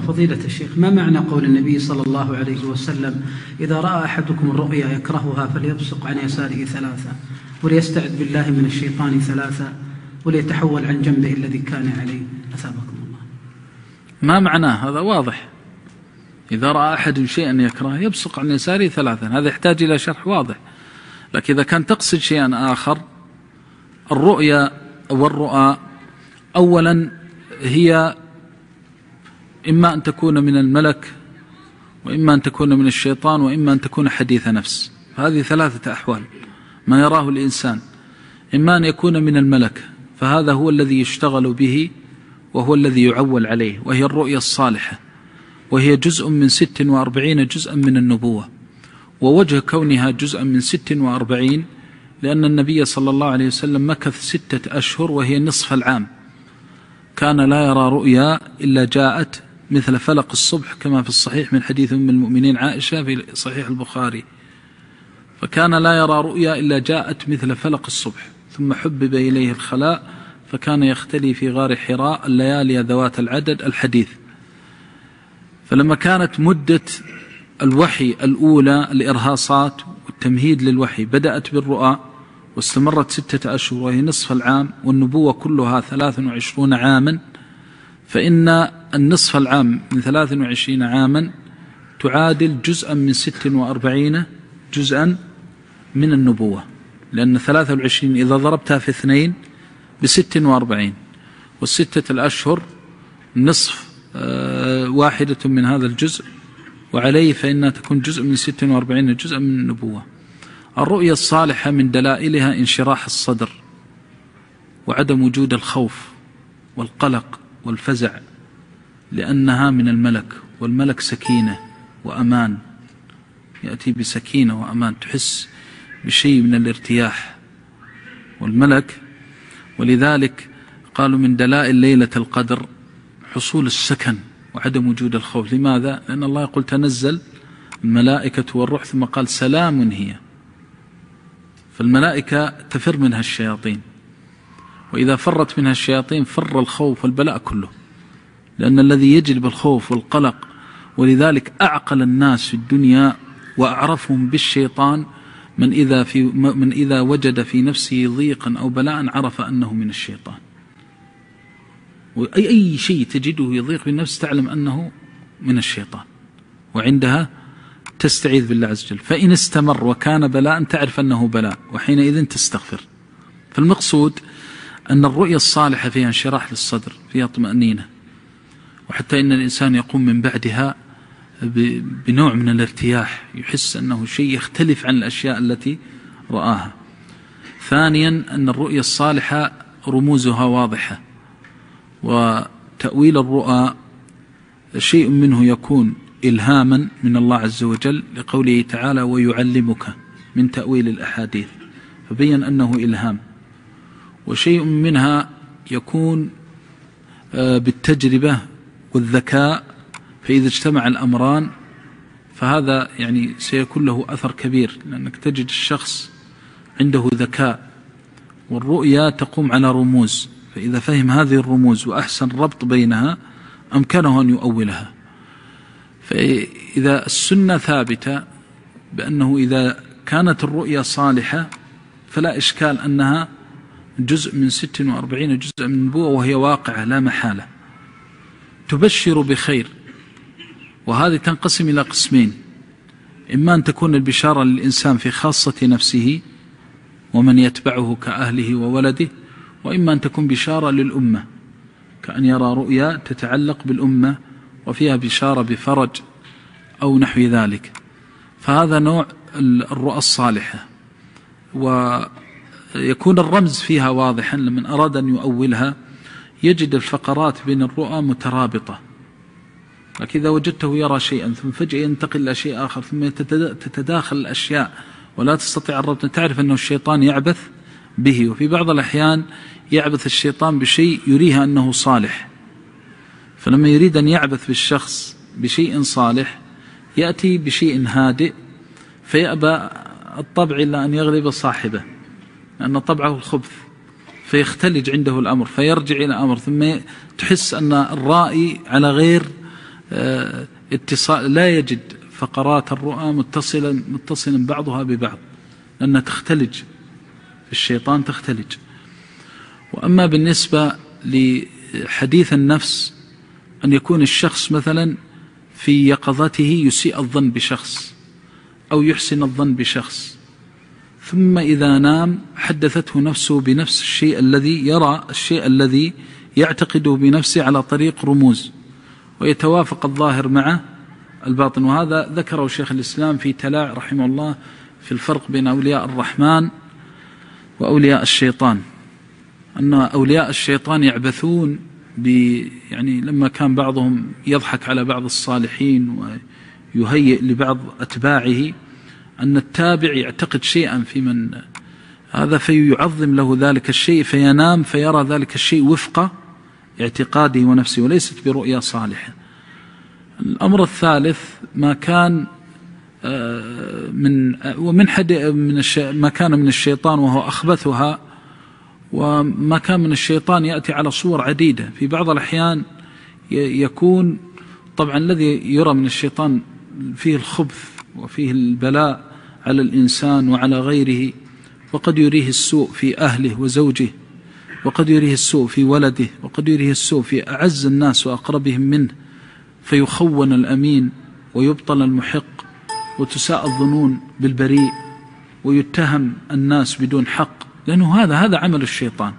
فضيلة الشيخ ما معنى قول النبي صلى الله عليه وسلم إذا رأى أحدكم الرؤيا يكرهها فليبصق عن يساره ثلاثة وليستعذ بالله من الشيطان ثلاثة وليتحول عن جنبه الذي كان عليه؟ أثابكم الله. ما معناه هذا واضح. إذا رأى أحد شيئا يكرهه يبصق عن يساره ثلاثا هذا يحتاج إلى شرح واضح. لكن إذا كان تقصد شيئا آخر الرؤيا والرؤى أولا هي إما أن تكون من الملك وإما أن تكون من الشيطان وإما أن تكون حديث نفس. هذه ثلاثة أحوال ما يراه الإنسان. إما أن يكون من الملك فهذا هو الذي يشتغل به وهو الذي يعول عليه وهي الرؤيا الصالحة. وهي جزء من ست وأربعين جزءا من النبوة. ووجه كونها جزءا من ست وأربعين لأن النبي صلى الله عليه وسلم مكث ستة أشهر وهي نصف العام. كان لا يرى رؤيا إلا جاءت مثل فلق الصبح كما في الصحيح من حديث أم المؤمنين عائشة في صحيح البخاري. فكان لا يرى رؤيا إلا جاءت مثل فلق الصبح ثم حبب إليه الخلاء فكان يختلي في غار حراء الليالي ذوات العدد الحديث. فلما كانت مدة الوحي الأولى الإرهاصات والتمهيد للوحي بدأت بالرؤى واستمرت ستة أشهر وهي نصف العام والنبوة كلها ثلاث وعشرون عاما فإن النصف العام من ثلاث وعشرين عاما تعادل جزءا من ست وأربعين جزءا من النبوة لأن ثلاثة وعشرين إذا ضربتها في اثنين بست وأربعين والستة الأشهر نصف آه، واحدة من هذا الجزء وعليه فإنها تكون جزء من ست وأربعين جزءا من النبوة. الرؤية الصالحة من دلائلها انشراح الصدر وعدم وجود الخوف والقلق والفزع لأنها من الملك والملك سكينة وأمان. يأتي بسكينة وأمان تحس بشيء من الارتياح. والملك ولذلك قالوا من دلائل ليلة القدر حصول السكن وعدم وجود الخوف. لماذا؟ لأن الله يقول تنزل الملائكة والروح ثم قال سلام هي. فالملائكة تفر منها الشياطين وإذا فرت منها الشياطين فر الخوف والبلاء كله. لأن الذي يجلب الخوف والقلق ولذلك أعقل الناس في الدنيا وأعرفهم بالشيطان من إذا, في من إذا وجد في نفسه ضيقا أو بلاء عرف أنه من الشيطان. وأي أي شيء تجده يضيق بالنفس تعلم أنه من الشيطان. وعندها تستعيذ بالله عز وجل. فإن استمر وكان بلاء تعرف أنه بلاء وحينئذ تستغفر. فالمقصود أن الرؤية الصالحة فيها انشراح للصدر فيها طمأنينة. وحتى إن الإنسان يقوم من بعدها بنوع من الارتياح يحس أنه شيء يختلف عن الأشياء التي رآها. ثانيا أن الرؤية الصالحة رموزها واضحة وتأويل الرؤى شيء منه يكون إلهاما من الله عز وجل لقوله تعالى ويعلمك من تأويل الأحاديث فبين أنه إلهام. وشيء منها يكون آه، بالتجربة والذكاء فإذا اجتمع الأمران فهذا يعني سيكون له أثر كبير لأنك تجد الشخص عنده ذكاء والرؤيا تقوم على رموز فإذا فهم هذه الرموز وأحسن ربط بينها أمكنه أن يؤولها. فإذا السنة ثابتة بأنه إذا كانت الرؤيا صالحة فلا إشكال أنها جزء من ست وأربعين جزء من النبوة وهي واقعة لا محالة. تبشر بخير. وهذه تنقسم إلى قسمين. إما أن تكون البشارة للإنسان في خاصة نفسه ومن يتبعه كأهله وولده وإما أن تكون بشارة للأمة كأن يرى رؤيا تتعلق بالأمة وفيها بشارة بفرج أو نحو ذلك. فهذا نوع الرؤى الصالحة. ويكون الرمز فيها واضحا لمن أراد أن يؤولها يجد الفقرات بين الرؤى مترابطة. لكن إذا وجدته يرى شيئا ثم فجأة ينتقل إلى شيء آخر ثم تتداخل الأشياء. ولا تستطيع الربط. تعرف أنه الشيطان يعبث به وفي بعض الأحيان يعبث الشيطان بشيء يريها أنه صالح. فلما يريد أن يعبث بالشخص بشيء صالح يأتي بشيء هادئ فيأبى الطبع إلا أن يغلب صاحبه لأن طبعه الخبث. فيختلج عنده الأمر فيرجع إلى أمر ثم تحس أن الرائي على غير آه، اتصال لا يجد فقرات الرؤى متصلا متصلا بعضها ببعض لأنها تختلج الشيطان تختلج. وأما بالنسبة لحديث النفس أن يكون الشخص مثلا في يقظته يسيء الظن بشخص أو يحسن الظن بشخص. ثم إذا نام حدثته نفسه بنفس الشيء الذي يرى الشيء الذي يعتقده بنفسه على طريق رموز ويتوافق الظاهر مع الباطن. وهذا ذكره شيخ الإسلام في تلاع رحمه الله في الفرق بين أولياء الرحمن وأولياء الشيطان. أن أولياء الشيطان يعبثون ب يعني لما كان بعضهم يضحك على بعض الصالحين ويهيئ لبعض أتباعه أن التابع يعتقد شيئا في من هذا فيعظم له ذلك الشيء فينام فيرى ذلك الشيء وفق اعتقاده ونفسه وليست برؤيا صالحة. الأمر الثالث ما كان آه، من ومن حد من ما كان من الشيطان وهو أخبثها وما كان من الشيطان يأتي على صور عديدة. في بعض الأحيان يكون طبعا الذي يرى من الشيطان فيه الخبث وفيه البلاء على الإنسان وعلى غيره وقد يريه السوء في أهله وزوجه وقد يريه السوء في ولده وقد يريه السوء في أعز الناس وأقربهم منه فيخون الأمين ويبطل المحق وتساء الظنون بالبريء ويتهم الناس بدون حق. لأنه هذا هذا عمل الشيطان.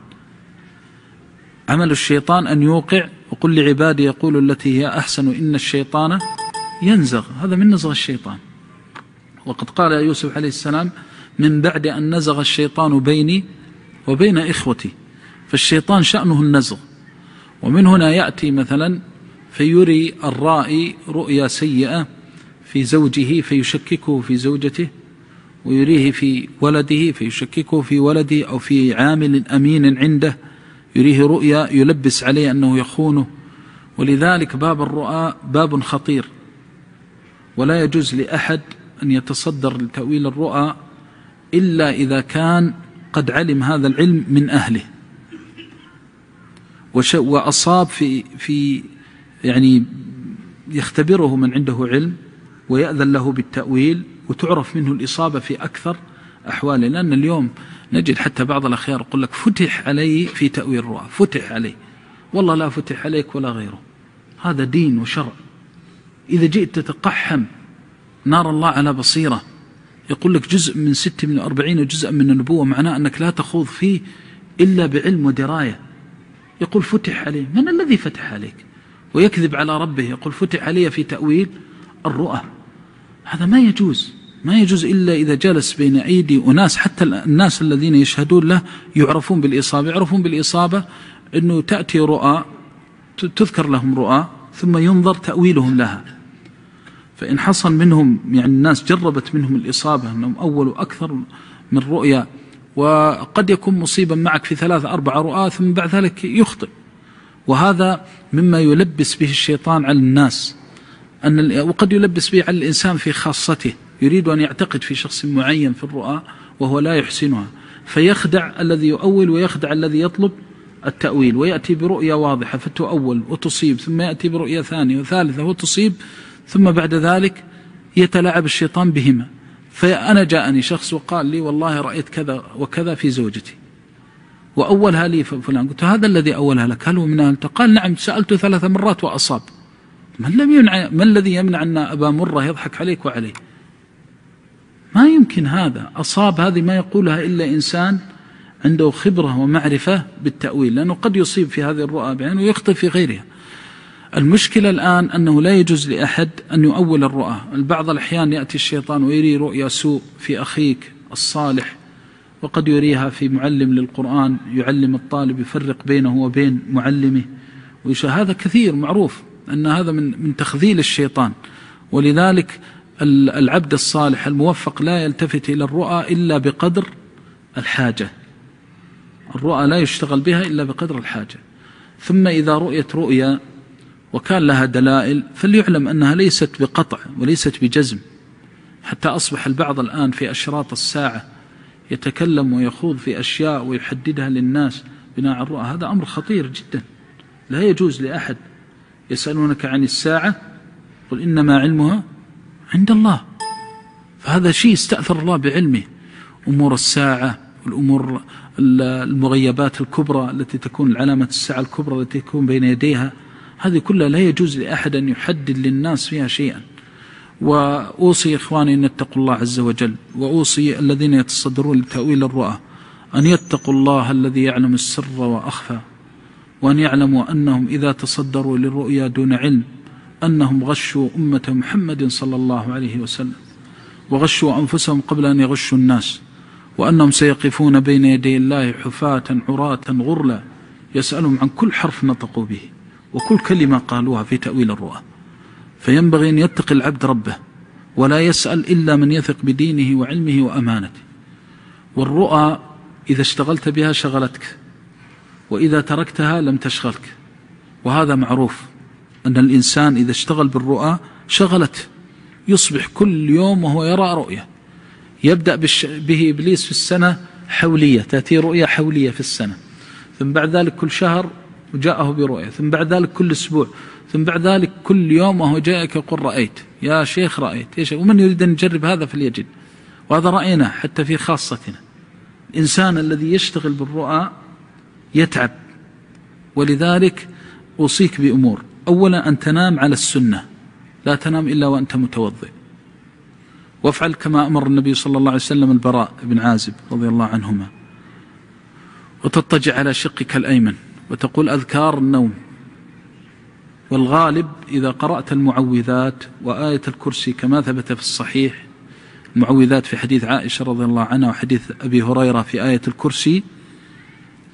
عمل الشيطان أن يوقع وقل لعبادي يقول التي هي أحسن إن الشيطان ينزغ. هذا من نزغ الشيطان. وقد قال يوسف عليه السلام من بعد أن نزغ الشيطان بيني وبين إخوتي فالشيطان شأنه النزغ. ومن هنا يأتي مثلا فيري الرائي رؤيا سيئة في زوجه فيشككه في زوجته ويريه في ولده فيشككه في ولده أو في عامل أمين عنده يريه رؤيا يلبس عليه أنه يخونه. ولذلك باب الرؤى باب خطير. ولا يجوز لأحد أن يتصدر لتأويل الرؤى إلا إذا كان قد علم هذا العلم من أهله. وأصاب في في يعني يختبره من عنده علم ويأذن له بالتأويل وتعرف منه الإصابة في أكثر أحواله. لأن اليوم نجد حتى بعض الأخيار يقول لك فتح علي في تأويل الرؤى فتح علي. والله لا فتح عليك ولا غيره. هذا دين وشرع. إذا جئت تتقحم نار الله على بصيرة. يقول لك جزء من ست من أربعين جزءا من النبوة معناه أنك لا تخوض فيه إلا بعلم ودراية. يقول فتح عليه من الذي فتح عليك؟ ويكذب على ربه يقول فتح علي في تأويل الرؤى. هذا ما يجوز ما يجوز إلا إذا جلس بين أيدي أناس حتى الناس الذين يشهدون له يعرفون بالإصابة يعرفون بالإصابة أنه تأتي رؤى تذكر لهم رؤى ثم ينظر تأويلهم لها. فإن حصل منهم يعني الناس جربت منهم الإصابة أنهم أولوا أكثر من رؤيا وقد يكون مصيبا معك في ثلاثة أربعة رؤى ثم بعد ذلك يخطئ. وهذا مما يلبس به الشيطان على الناس. أن وقد يلبس به على الإنسان في خاصته يريد أن يعتقد في شخص معين في الرؤى وهو لا يحسنها. فيخدع الذي يؤول ويخدع الذي يطلب التأويل ويأتي برؤية واضحة فتؤول وتصيب ثم يأتي برؤية ثانية وثالثة وتصيب ثم بعد ذلك يتلاعب الشيطان بهما. فأنا جاءني شخص وقال لي والله رأيت كذا وكذا في زوجتي. وأولها لي فلان. قلت هذا الذي أولها لك هل هو من أهلته قال نعم سألته ثلاث مرات وأصاب. من لم يمنع ما الذي يمنع أن أبا مرة يضحك عليك وعليه؟ ما يمكن هذا. أصاب هذه ما يقولها إلا إنسان عنده خبرة ومعرفة بالتأويل لأنه قد يصيب في هذه الرؤى بعينه ويخطئ في غيرها. المشكلة الآن أنه لا يجوز لأحد أن يؤول الرؤى. البعض الأحيان يأتي الشيطان ويري رؤيا سوء في أخيك الصالح وقد يريها في معلم للقرآن يعلم الطالب يفرق بينه وبين معلمه. هذا كثير معروف أن هذا من من تخذيل الشيطان. ولذلك العبد الصالح الموفق لا يلتفت إلى الرؤى إلا بقدر الحاجة. الرؤى لا يشتغل بها إلا بقدر الحاجة. ثم إذا رؤيت رؤيا وكان لها دلائل فليعلم أنها ليست بقطع وليست بجزم. حتى أصبح البعض الآن في أشراط الساعة يتكلم ويخوض في أشياء ويحددها للناس بناء الرؤى. هذا أمر خطير جدا. لا يجوز لأحد يسألونك عن الساعة قل إنما علمها عند الله. فهذا شيء استأثر الله بعلمه. أمور الساعة والأمور المغيبات الكبرى التي تكون العلامة الساعة الكبرى التي تكون بين يديها هذه كلها لا يجوز لأحد أن يحدد للناس فيها شيئا. وأوصي إخواني أن يتقوا الله عز وجل وأوصي الذين يتصدرون لتأويل الرؤى أن يتقوا الله الذي يعلم السر وأخفى وأن يعلموا أنهم إذا تصدروا للرؤيا دون علم أنهم غشوا أمة محمد صلى الله عليه وسلم وغشوا أنفسهم قبل أن يغشوا الناس وأنهم سيقفون بين يدي الله حفاة عراة غرلا يسألهم عن كل حرف نطقوا به. وكل كلمة قالوها في تأويل الرؤى. فينبغي أن يتقي العبد ربه ولا يسأل إلا من يثق بدينه وعلمه وأمانته. والرؤى إذا اشتغلت بها شغلتك وإذا تركتها لم تشغلك. وهذا معروف أن الإنسان إذا اشتغل بالرؤى شغلته يصبح كل يوم وهو يرى رؤية. يبدأ به إبليس في السنة حولية تأتي رؤية حولية في السنة. ثم بعد ذلك كل شهر جاءه برؤية ثم بعد ذلك كل أسبوع ثم بعد ذلك كل يوم وهو جاءك يقول رأيت. يا شيخ رأيت. يا شيخ ومن يريد أن يجرب هذا فليجد. وهذا رأينا حتى في خاصتنا. الإنسان الذي يشتغل بالرؤى يتعب. ولذلك أوصيك بأمور. أولا أن تنام على السنة. لا تنام إلا وأنت متوضئ. وافعل كما أمر النبي صلى الله عليه وسلم البراء بن عازب رضي الله عنهما. وتضطجع على شقك الأيمن. وتقول أذكار النوم. والغالب إذا قرأت المعوذات وآية الكرسي كما ثبت في الصحيح المعوذات في حديث عائشة رضي الله عنها وحديث أبي هريرة في آية الكرسي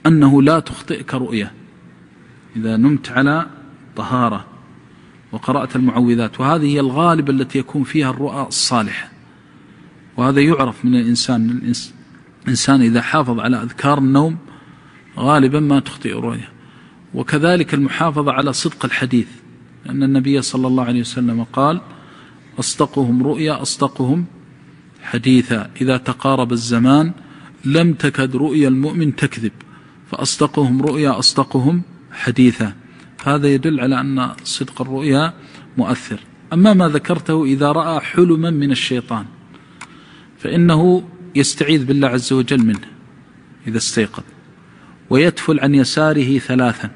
أنه لا تخطئك رؤية. إذا نمت على طهارة وقرأت المعوذات وهذه هي الغالب التي يكون فيها الرؤى الصالحة. وهذا يعرف من الإنسان الإنسان إذا حافظ على أذكار النوم غالبا ما تخطئ رؤية. وكذلك المحافظة على صدق الحديث. لأن النبي صلى الله عليه وسلم قال أصدقهم رؤيا أصدقهم حديثا. إذا تقارب الزمان لم تكد رؤيا المؤمن تكذب. فأصدقهم رؤيا أصدقهم حديثا. هذا يدل على أن صدق الرؤيا مؤثر. أما ما ذكرته إذا رأى حلما من الشيطان فإنه يستعيذ بالله عز وجل منه إذا استيقظ. ويتفل عن يساره ثلاثا.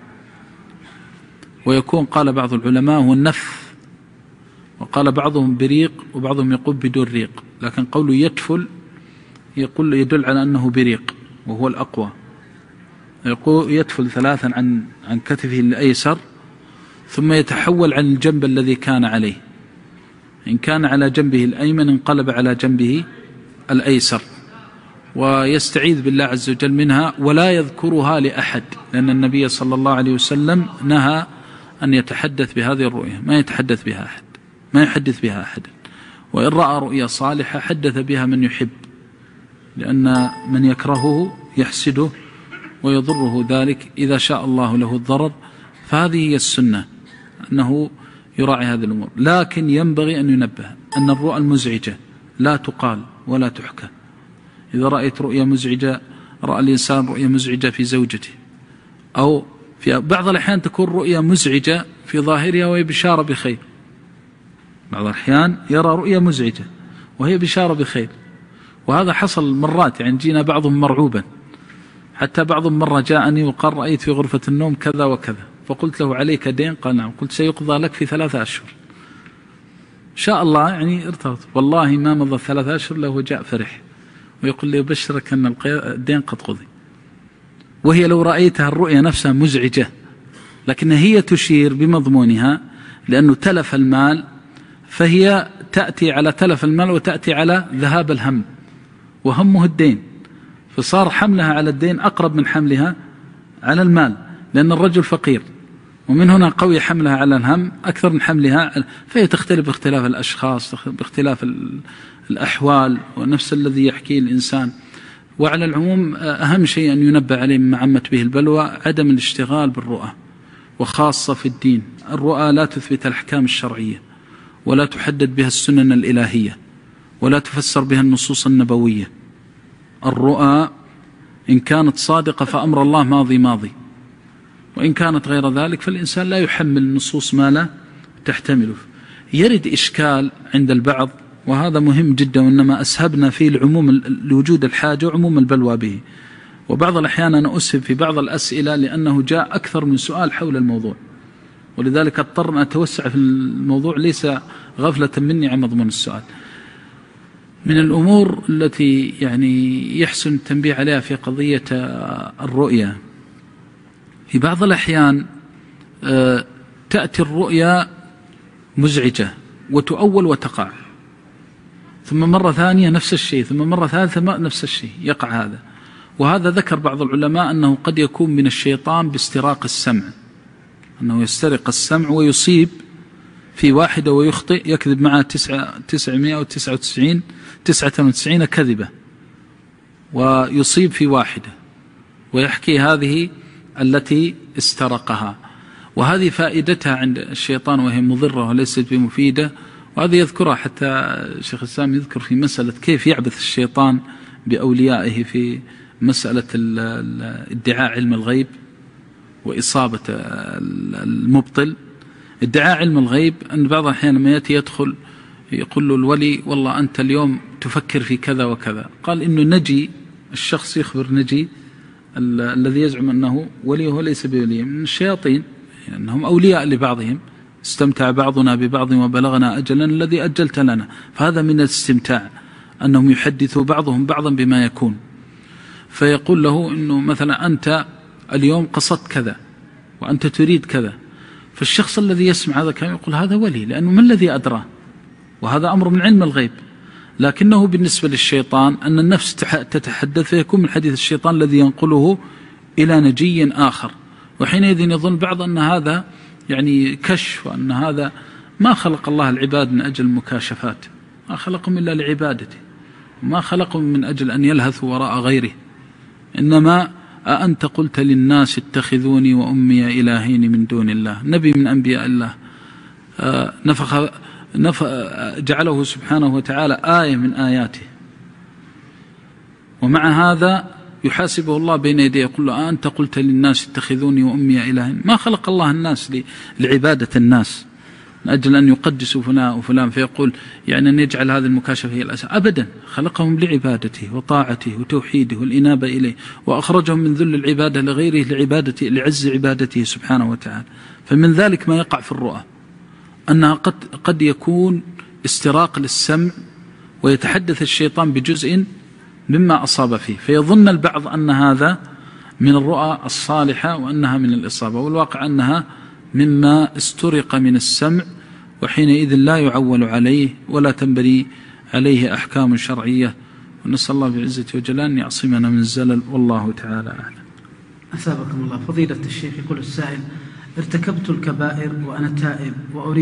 ويكون قال بعض العلماء هو النف وقال بعضهم بريق وبعضهم يقول بدون ريق. لكن قوله يتفل يقول يدل على أنه بريق وهو الأقوى. يقول يتفل ثلاثا عن عن كتفه الأيسر ثم يتحول عن الجنب الذي كان عليه. إن كان على جنبه الأيمن انقلب على جنبه الأيسر. ويستعيذ بالله عز وجل منها ولا يذكرها لأحد لأن النبي صلى الله عليه وسلم نهى أن يتحدث بهذه الرؤية ما يتحدث بها أحد ما يحدث بها أحد. وإن رأى رؤيا صالحة حدث بها من يحب لأن من يكرهه يحسده ويضره ذلك إذا شاء الله له الضرر. فهذه هي السنة أنه يراعي هذه الأمور. لكن ينبغي أن ينبه أن الرؤى المزعجة لا تقال ولا تحكى. إذا رأيت رؤيا مزعجة رأى الإنسان رؤيا مزعجة في زوجته. أو في بعض الأحيان تكون رؤيا مزعجة في ظاهرها وهي بشارة بخير. بعض الأحيان يرى رؤيا مزعجة وهي بشارة بخير. وهذا حصل مرات يعني جينا بعضهم مرعوبا. حتى بعضهم مرة جاءني وقال رأيت في غرفة النوم كذا وكذا. فقلت له عليك دين؟ قال نعم. قلت سيقضى لك في ثلاثة أشهر. إن شاء الله يعني ارتبط. والله ما مضى ثلاثة أشهر له جاء فرح. ويقول لي أبشرك أن الدين قد قضي. وهي لو رأيتها الرؤيا نفسها مزعجة لكن هي تشير بمضمونها لأنه تلف المال فهي تأتي على تلف المال وتأتي على ذهاب الهم وهمه الدين. فصار حملها على الدين أقرب من حملها على المال لأن الرجل فقير ومن هنا قوي حملها على الهم أكثر من حملها فهي تختلف باختلاف الأشخاص باختلاف الأحوال ونفس الذي يحكيه الإنسان. وعلى العموم أهم شيء أن ينبه عليه مما عمت به البلوى عدم الاشتغال بالرؤى وخاصة في الدين. الرؤى لا تثبت الأحكام الشرعية ولا تحدد بها السنن الإلهية ولا تفسر بها النصوص النبوية. الرؤى إن كانت صادقة فأمر الله ماضي ماضي وإن كانت غير ذلك فالإنسان لا يحمل النصوص ما لا تحتمله. يرد إشكال عند البعض وهذا مهم جدا وإنما أسهبنا فيه لعموم لوجود الحاجة وعموم البلوى به. وبعض الأحيان أنا أسهب في بعض الأسئلة لأنه جاء أكثر من سؤال حول الموضوع. ولذلك اضطر أن أتوسع في الموضوع ليس غفلة مني عن مضمون السؤال. من الأمور التي يعني يحسن التنبيه عليها في قضية الرؤية. في بعض الأحيان آه، تأتي الرؤيا مزعجة وتؤول وتقع. ثم مرة ثانية نفس الشيء ثم مرة ثالثة نفس الشيء يقع هذا. وهذا ذكر بعض العلماء أنه قد يكون من الشيطان باستراق السمع. أنه يسترق السمع ويصيب في واحدة ويخطئ يكذب معها تسعة تسعمائة وتسعة وتسعين تسعة وتسعين كذبة. ويصيب في واحدة. ويحكي هذه التي استرقها. وهذه فائدتها عند الشيطان وهي مضرة وليست بمفيدة. وهذا يذكرها حتى شيخ الإسلام يذكر في مسألة كيف يعبث الشيطان بأوليائه في مسألة ادعاء علم الغيب وإصابة المبطل. ادعاء علم الغيب أن بعض الأحيان لما يأتي يدخل يقول له الولي والله أنت اليوم تفكر في كذا وكذا. قال إنه نجي الشخص يخبر نجي الذي يزعم أنه ولي وهو ليس بولي من الشياطين يعني أنهم أولياء لبعضهم. استمتع بعضنا ببعض وبلغنا أجلا الذي أجلت لنا. فهذا من الاستمتاع أنهم يحدثوا بعضهم بعضا بما يكون. فيقول له أنه مثلا أنت اليوم قصدت كذا وأنت تريد كذا فالشخص الذي يسمع هذا الكلام يقول هذا ولي لأنه ما الذي أدرى؟ وهذا أمر من علم الغيب. لكنه بالنسبة للشيطان أن النفس تتحدث فيكون من حديث الشيطان الذي ينقله إلى نجي آخر. وحينئذ يظن بعض أن هذا يعني كشف وأن هذا ما خلق الله العباد من أجل المكاشفات ما خلقهم إلا لعبادته ما خلقهم من أجل أن يلهثوا وراء غيره. إنما أأنت قلت للناس اتخذوني وأمي إلهين من دون الله نبي من أنبياء الله. آه، نفخ نف جعله سبحانه وتعالى آية من آياته. ومع هذا يحاسبه الله بين يديه يقول له أنت قلت للناس اتخذوني وأمي إلهين. ما خلق الله الناس لعبادة الناس. من أجل أن يقدسوا فلان وفلان فيقول يعني أن يجعل هذه المكاشفة هي الأساس. أبدا خلقهم لعبادته وطاعته وتوحيده والإنابة إليه وأخرجهم من ذل العبادة لغيره لعبادته لعز عبادته سبحانه وتعالى. فمن ذلك ما يقع في الرؤى أنها قد, قد يكون استراق للسمع ويتحدث الشيطان بجزء مما أصاب فيه. فيظن البعض أن هذا من الرؤى الصالحة وأنها من الإصابة والواقع أنها مما استرق من السمع وحينئذ لا يعول عليه ولا تنبني عليه أحكام شرعية. ونسأل الله بعزة وجلال أن يعصمنا من الزلل والله تعالى أعلم. أثابكم الله. فضيلة الشيخ يقول السائل ارتكبت الكبائر وأنا تائب وأريد